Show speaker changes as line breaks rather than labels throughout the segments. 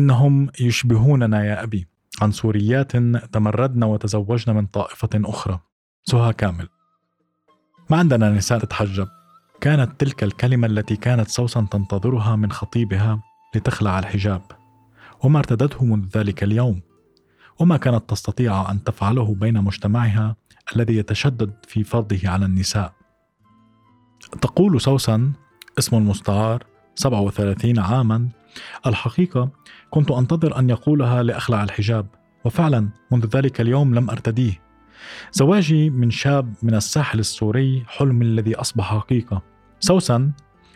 إنهم يشبهوننا يا أبي. عنصريات تمردن وتزوجن من طائفة أخرى. سهى كامل. ما عندنا نساء تتحجب. كانت تلك الكلمة التي كانت سوسن تنتظرها من خطيبها لتخلع الحجاب. وما ارتدته منذ ذلك اليوم. وما كانت تستطيع أن تفعله بين مجتمعها الذي يتشدد في فرضه على النساء. تقول سوسن اسم المستعار 37 عاما الحقيقة كنت أنتظر أن يقولها لأخلع الحجاب وفعلا منذ ذلك اليوم لم أرتديه. زواجي من شاب من الساحل السوري حلم الذي أصبح حقيقة. سوسن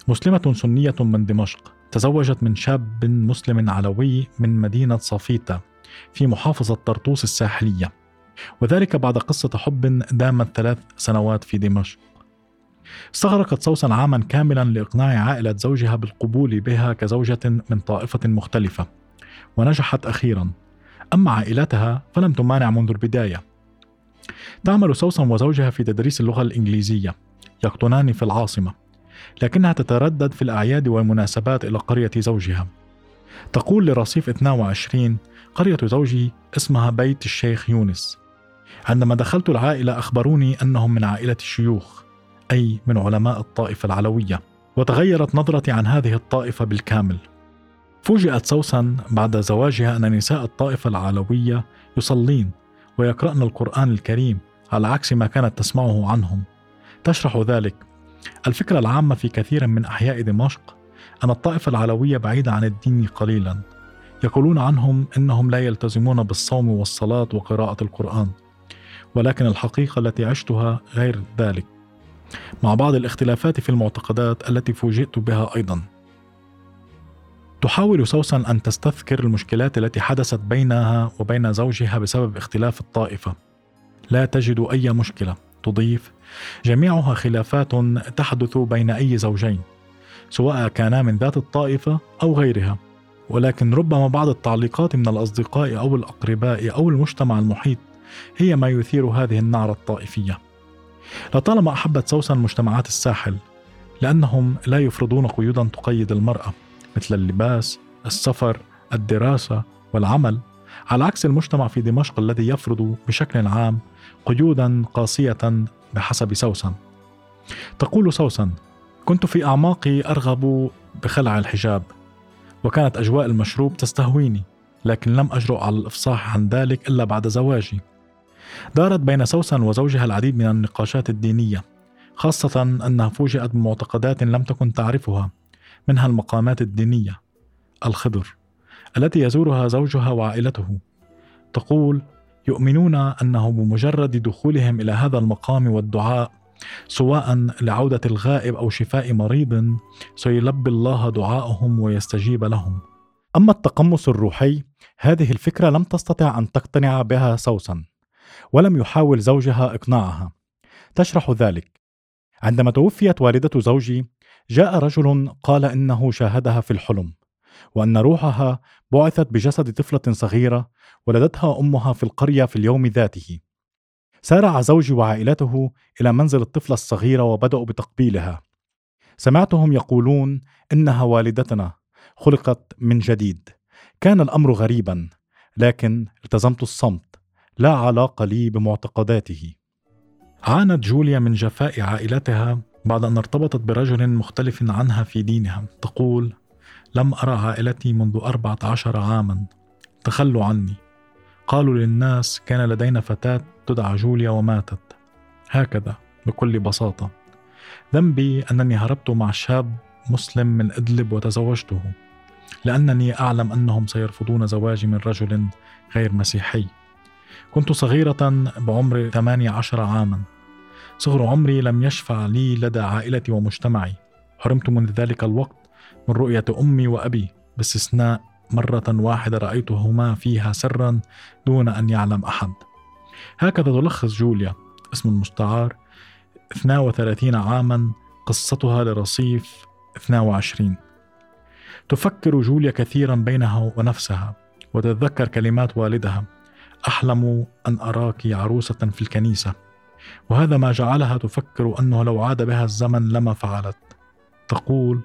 مسلمة سنية من دمشق تزوجت من شاب مسلم علوي من مدينة صافيتا في محافظة طرطوس الساحلية. وذلك بعد قصة حب دامت ثلاث سنوات في دمشق. استغرقت سوسن عاما كاملا لإقناع عائلة زوجها بالقبول بها كزوجة من طائفة مختلفة. ونجحت أخيرا. أما عائلتها فلم تمانع منذ البداية. تعمل سوسن وزوجها في تدريس اللغة الإنجليزية يقطنان في العاصمة لكنها تتردد في الأعياد والمناسبات إلى قرية زوجها. تقول لرصيف 22 قرية زوجي اسمها بيت الشيخ يونس. عندما دخلت العائلة أخبروني أنهم من عائلة الشيوخ. أي من علماء الطائفة العلوية وتغيرت نظرتي عن هذه الطائفة بالكامل. فوجئت سوسن بعد زواجها أن نساء الطائفة العلوية يصلين ويقرأن القرآن الكريم على عكس ما كانت تسمعه عنهم. تشرح ذلك الفكرة العامة في كثير من أحياء دمشق أن الطائفة العلوية بعيدة عن الدين قليلا. يقولون عنهم إنهم لا يلتزمون بالصوم والصلاة وقراءة القرآن ولكن الحقيقة التي عشتها غير ذلك. مع بعض الاختلافات في المعتقدات التي فوجئت بها أيضا. تحاول سوسن أن تستذكر المشكلات التي حدثت بينها وبين زوجها بسبب اختلاف الطائفة. لا تجد أي مشكلة تضيف. جميعها خلافات تحدث بين أي زوجين سواء كانا من ذات الطائفة أو غيرها. ولكن ربما بعض التعليقات من الأصدقاء أو الأقرباء أو المجتمع المحيط هي ما يثير هذه النعرة الطائفية. لطالما أحبت سوسن مجتمعات الساحل لأنهم لا يفرضون قيودا تقيد المرأة مثل اللباس، السفر، الدراسة والعمل على عكس المجتمع في دمشق الذي يفرض بشكل عام قيودا قاسية بحسب سوسن. تقول سوسن: كنت في أعماقي أرغب بخلع الحجاب، وكانت أجواء المشروب تستهويني، لكن لم أجرؤ على الإفصاح عن ذلك إلا بعد زواجي. دارت بين سوسن وزوجها العديد من النقاشات الدينية خاصة أنها فوجئت بمعتقدات لم تكن تعرفها منها المقامات الدينية الخضر التي يزورها زوجها وعائلته. تقول يؤمنون أنه بمجرد دخولهم إلى هذا المقام والدعاء سواء لعودة الغائب أو شفاء مريض سيلبي الله دعاءهم ويستجيب لهم. أما التقمص الروحي هذه الفكرة لم تستطع أن تقتنع بها سوسن. ولم يحاول زوجها إقناعها. تشرح ذلك. عندما توفيت والدة زوجي جاء رجل قال إنه شاهدها في الحلم وأن روحها بعثت بجسد طفلة صغيرة ولدتها أمها في القرية في اليوم ذاته. سارع زوجي وعائلته إلى منزل الطفلة الصغيرة وبدأوا بتقبيلها. سمعتهم يقولون إنها والدتنا خلقت من جديد. كان الأمر غريبا لكن التزمت الصمت. لا علاقة لي بمعتقداته. عانت جوليا من جفاء عائلتها بعد أن ارتبطت برجل مختلف عنها في دينها. تقول لم أرى عائلتي منذ أربعة عشر عاما. تخلوا عني. قالوا للناس كان لدينا فتاة تدعى جوليا وماتت. هكذا بكل بساطة. ذنبي أنني هربت مع شاب مسلم من إدلب وتزوجته لأنني أعلم أنهم سيرفضون زواجي من رجل غير مسيحي. كنت صغيرة بعمر 18 عاما. صغر عمري لم يشفع لي لدى عائلتي ومجتمعي. حرمت منذ ذلك الوقت من رؤية أمي وأبي. باستثناء مرة واحدة رأيتهما فيها سرا دون أن يعلم أحد. هكذا تلخص جوليا. اسم المستعار. 32 عاما. قصتها لرصيف 22 تفكر جوليا كثيرا بينها ونفسها وتتذكر كلمات والدها. أحلم أن أراك عروسة في الكنيسة. وهذا ما جعلها تفكر أنه لو عاد بها الزمن لما فعلت. تقول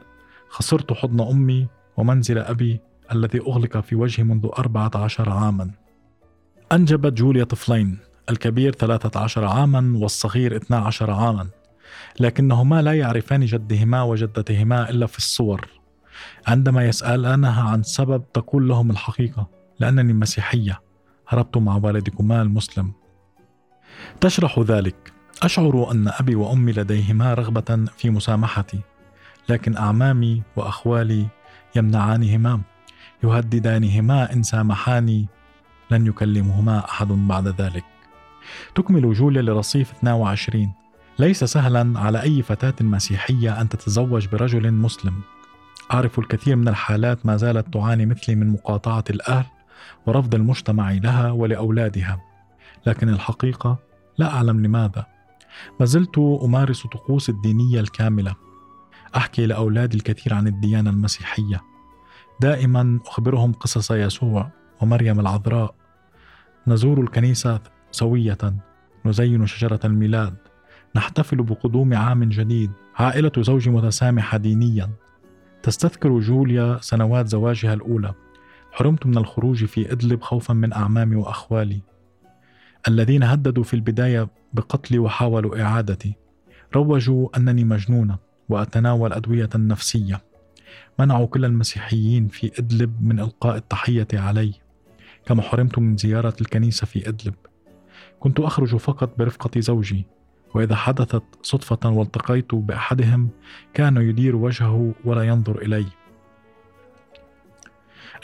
خسرت حضن أمي ومنزل أبي الذي أغلق في وجهي منذ أربعة عشر عاما. أنجبت جوليا طفلين الكبير 13 عاما والصغير 12 عاما. لكنهما لا يعرفان جدهما وجدتهما إلا في الصور. عندما يسألانها عن سبب تقول لهم الحقيقة لأنني مسيحية. هربت مع والدكما المسلم. تشرح ذلك. أشعر أن أبي وأمي لديهما رغبة في مسامحتي لكن أعمامي وأخوالي يمنعانهما يهددانهما إن سامحاني لن يكلمهما أحد بعد ذلك. تكمل جوليا لرصيف 22 ليس سهلا على أي فتاة مسيحية أن تتزوج برجل مسلم. أعرف الكثير من الحالات ما زالت تعاني مثلي من مقاطعة الأهل ورفض المجتمع لها ولأولادها. لكن الحقيقة لا أعلم لماذا. ما زلت أمارس طقوس الدينية الكاملة. أحكي لأولادي الكثير عن الديانة المسيحية. دائما أخبرهم قصص يسوع ومريم العذراء. نزور الكنيسة سوية. نزين شجرة الميلاد. نحتفل بقدوم عام جديد. عائلة زوجي متسامحة دينيا. تستذكر جوليا سنوات زواجها الأولى. حرمت من الخروج في إدلب خوفا من أعمامي وأخوالي. الذين هددوا في البداية بقتلي وحاولوا إعادتي. روجوا أنني مجنونة وأتناول أدوية نفسية. منعوا كل المسيحيين في إدلب من إلقاء التحية علي كما حرمت من زيارة الكنيسة في إدلب. كنت أخرج فقط برفقة زوجي وإذا حدثت صدفة والتقيت بأحدهم كان يدير وجهه ولا ينظر إلي.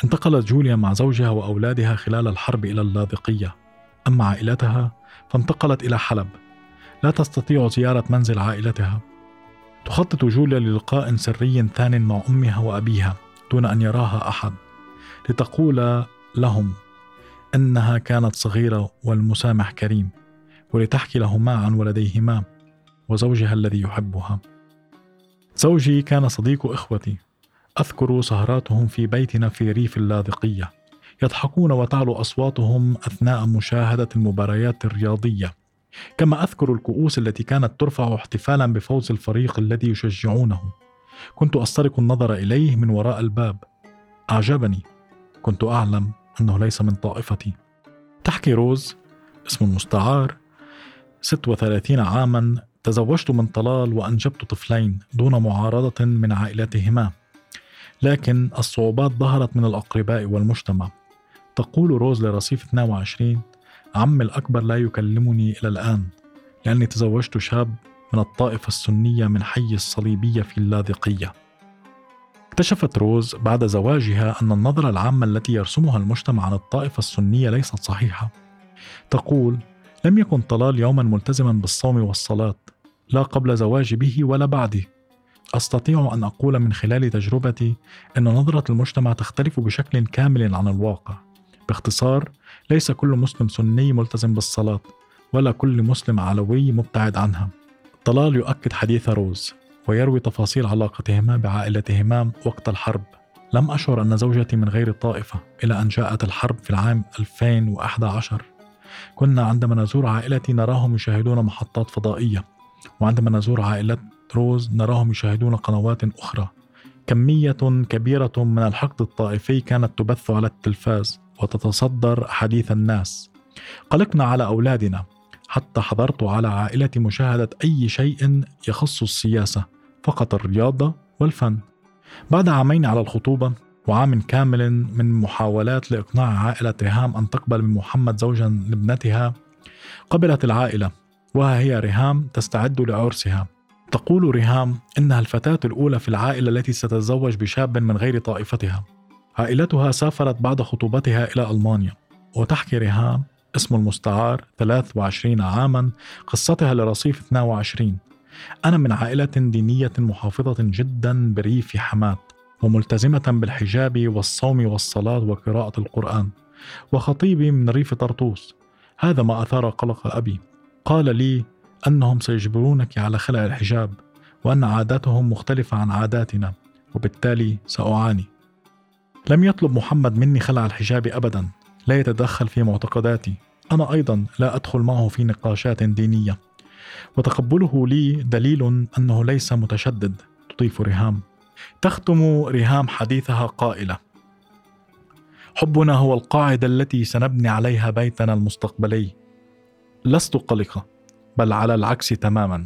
انتقلت جوليا مع زوجها وأولادها خلال الحرب إلى اللاذقية. أما عائلتها فانتقلت إلى حلب. لا تستطيع زيارة منزل عائلتها. تخطط جوليا للقاء سري ثان مع أمها وأبيها دون أن يراها أحد لتقول لهم أنها كانت صغيرة والمسامح كريم ولتحكي لهما عن ولديهما وزوجها الذي يحبها. زوجي كان صديق إخوتي. أذكر سهراتهم في بيتنا في ريف اللاذقية يضحكون وتعلو أصواتهم أثناء مشاهدة المباريات الرياضية. كما أذكر الكؤوس التي كانت ترفع احتفالا بفوز الفريق الذي يشجعونه. كنت أسترق النظر إليه من وراء الباب. أعجبني. كنت أعلم أنه ليس من طائفتي. تحكي روز. اسم المستعار 36 عاما. تزوجت من طلال وأنجبت طفلين دون معارضة من عائلتهما. لكن الصعوبات ظهرت من الأقرباء والمجتمع. تقول روز لرصيف 22 عمي الأكبر لا يكلمني إلى الآن لأني تزوجت شاب من الطائفة السنية من حي الصليبية في اللاذقية. اكتشفت روز بعد زواجها أن النظرة العامة التي يرسمها المجتمع عن الطائفة السنية ليست صحيحة. تقول لم يكن طلال يوما ملتزما بالصوم والصلاة لا قبل زواجي به ولا بعده أستطيع أن أقول من خلال تجربتي إن نظرة المجتمع تختلف بشكل كامل عن الواقع. باختصار ليس كل مسلم سني ملتزم بالصلاة ولا كل مسلم علوي مبتعد عنها. طلال يؤكد حديث روز ويروي تفاصيل علاقتهما بعائلتهما وقت الحرب. لم أشعر أن زوجتي من غير الطائفة إلى أن جاءت الحرب في العام 2011 كنا عندما نزور عائلتي نراهم يشاهدون محطات فضائية وعندما نزور عائلة روز نراهم يشاهدون قنوات أخرى. كمية كبيرة من الحقد الطائفي كانت تبث على التلفاز وتتصدر حديث الناس. قلقنا على أولادنا. حتى حضرت على عائلتي مشاهدة أي شيء يخص السياسة فقط الرياضة والفن. بعد عامين على الخطوبة وعام كامل من محاولات لإقناع عائلة ريهام أن تقبل من محمد زوجا لابنتها قبلت العائلة وها هي ريهام تستعد لعرسها. تقول ريهام إنها الفتاة الأولى في العائلة التي ستتزوج بشاب من غير طائفتها. عائلتها سافرت بعد خطوبتها إلى ألمانيا. وتحكي ريهام اسم المستعار 23 عاما قصتها لرصيف 22 أنا من عائلة دينية محافظة جدا بريف حماة وملتزمة بالحجاب والصوم والصلاة وقراءة القرآن وخطيبي من ريف طرطوس. هذا ما أثار قلق أبي. قال لي أنهم سيجبرونك على خلع الحجاب وأن عاداتهم مختلفة عن عاداتنا وبالتالي سأعاني. لم يطلب محمد مني خلع الحجاب أبدا لا يتدخل في معتقداتي. أنا أيضا لا أدخل معه في نقاشات دينية. وتقبله لي دليل أنه ليس متشدد تضيف ريهام. تختم ريهام حديثها قائلة حبنا هو القاعدة التي سنبني عليها بيتنا المستقبلي. لست قلقة. بل على العكس تماما.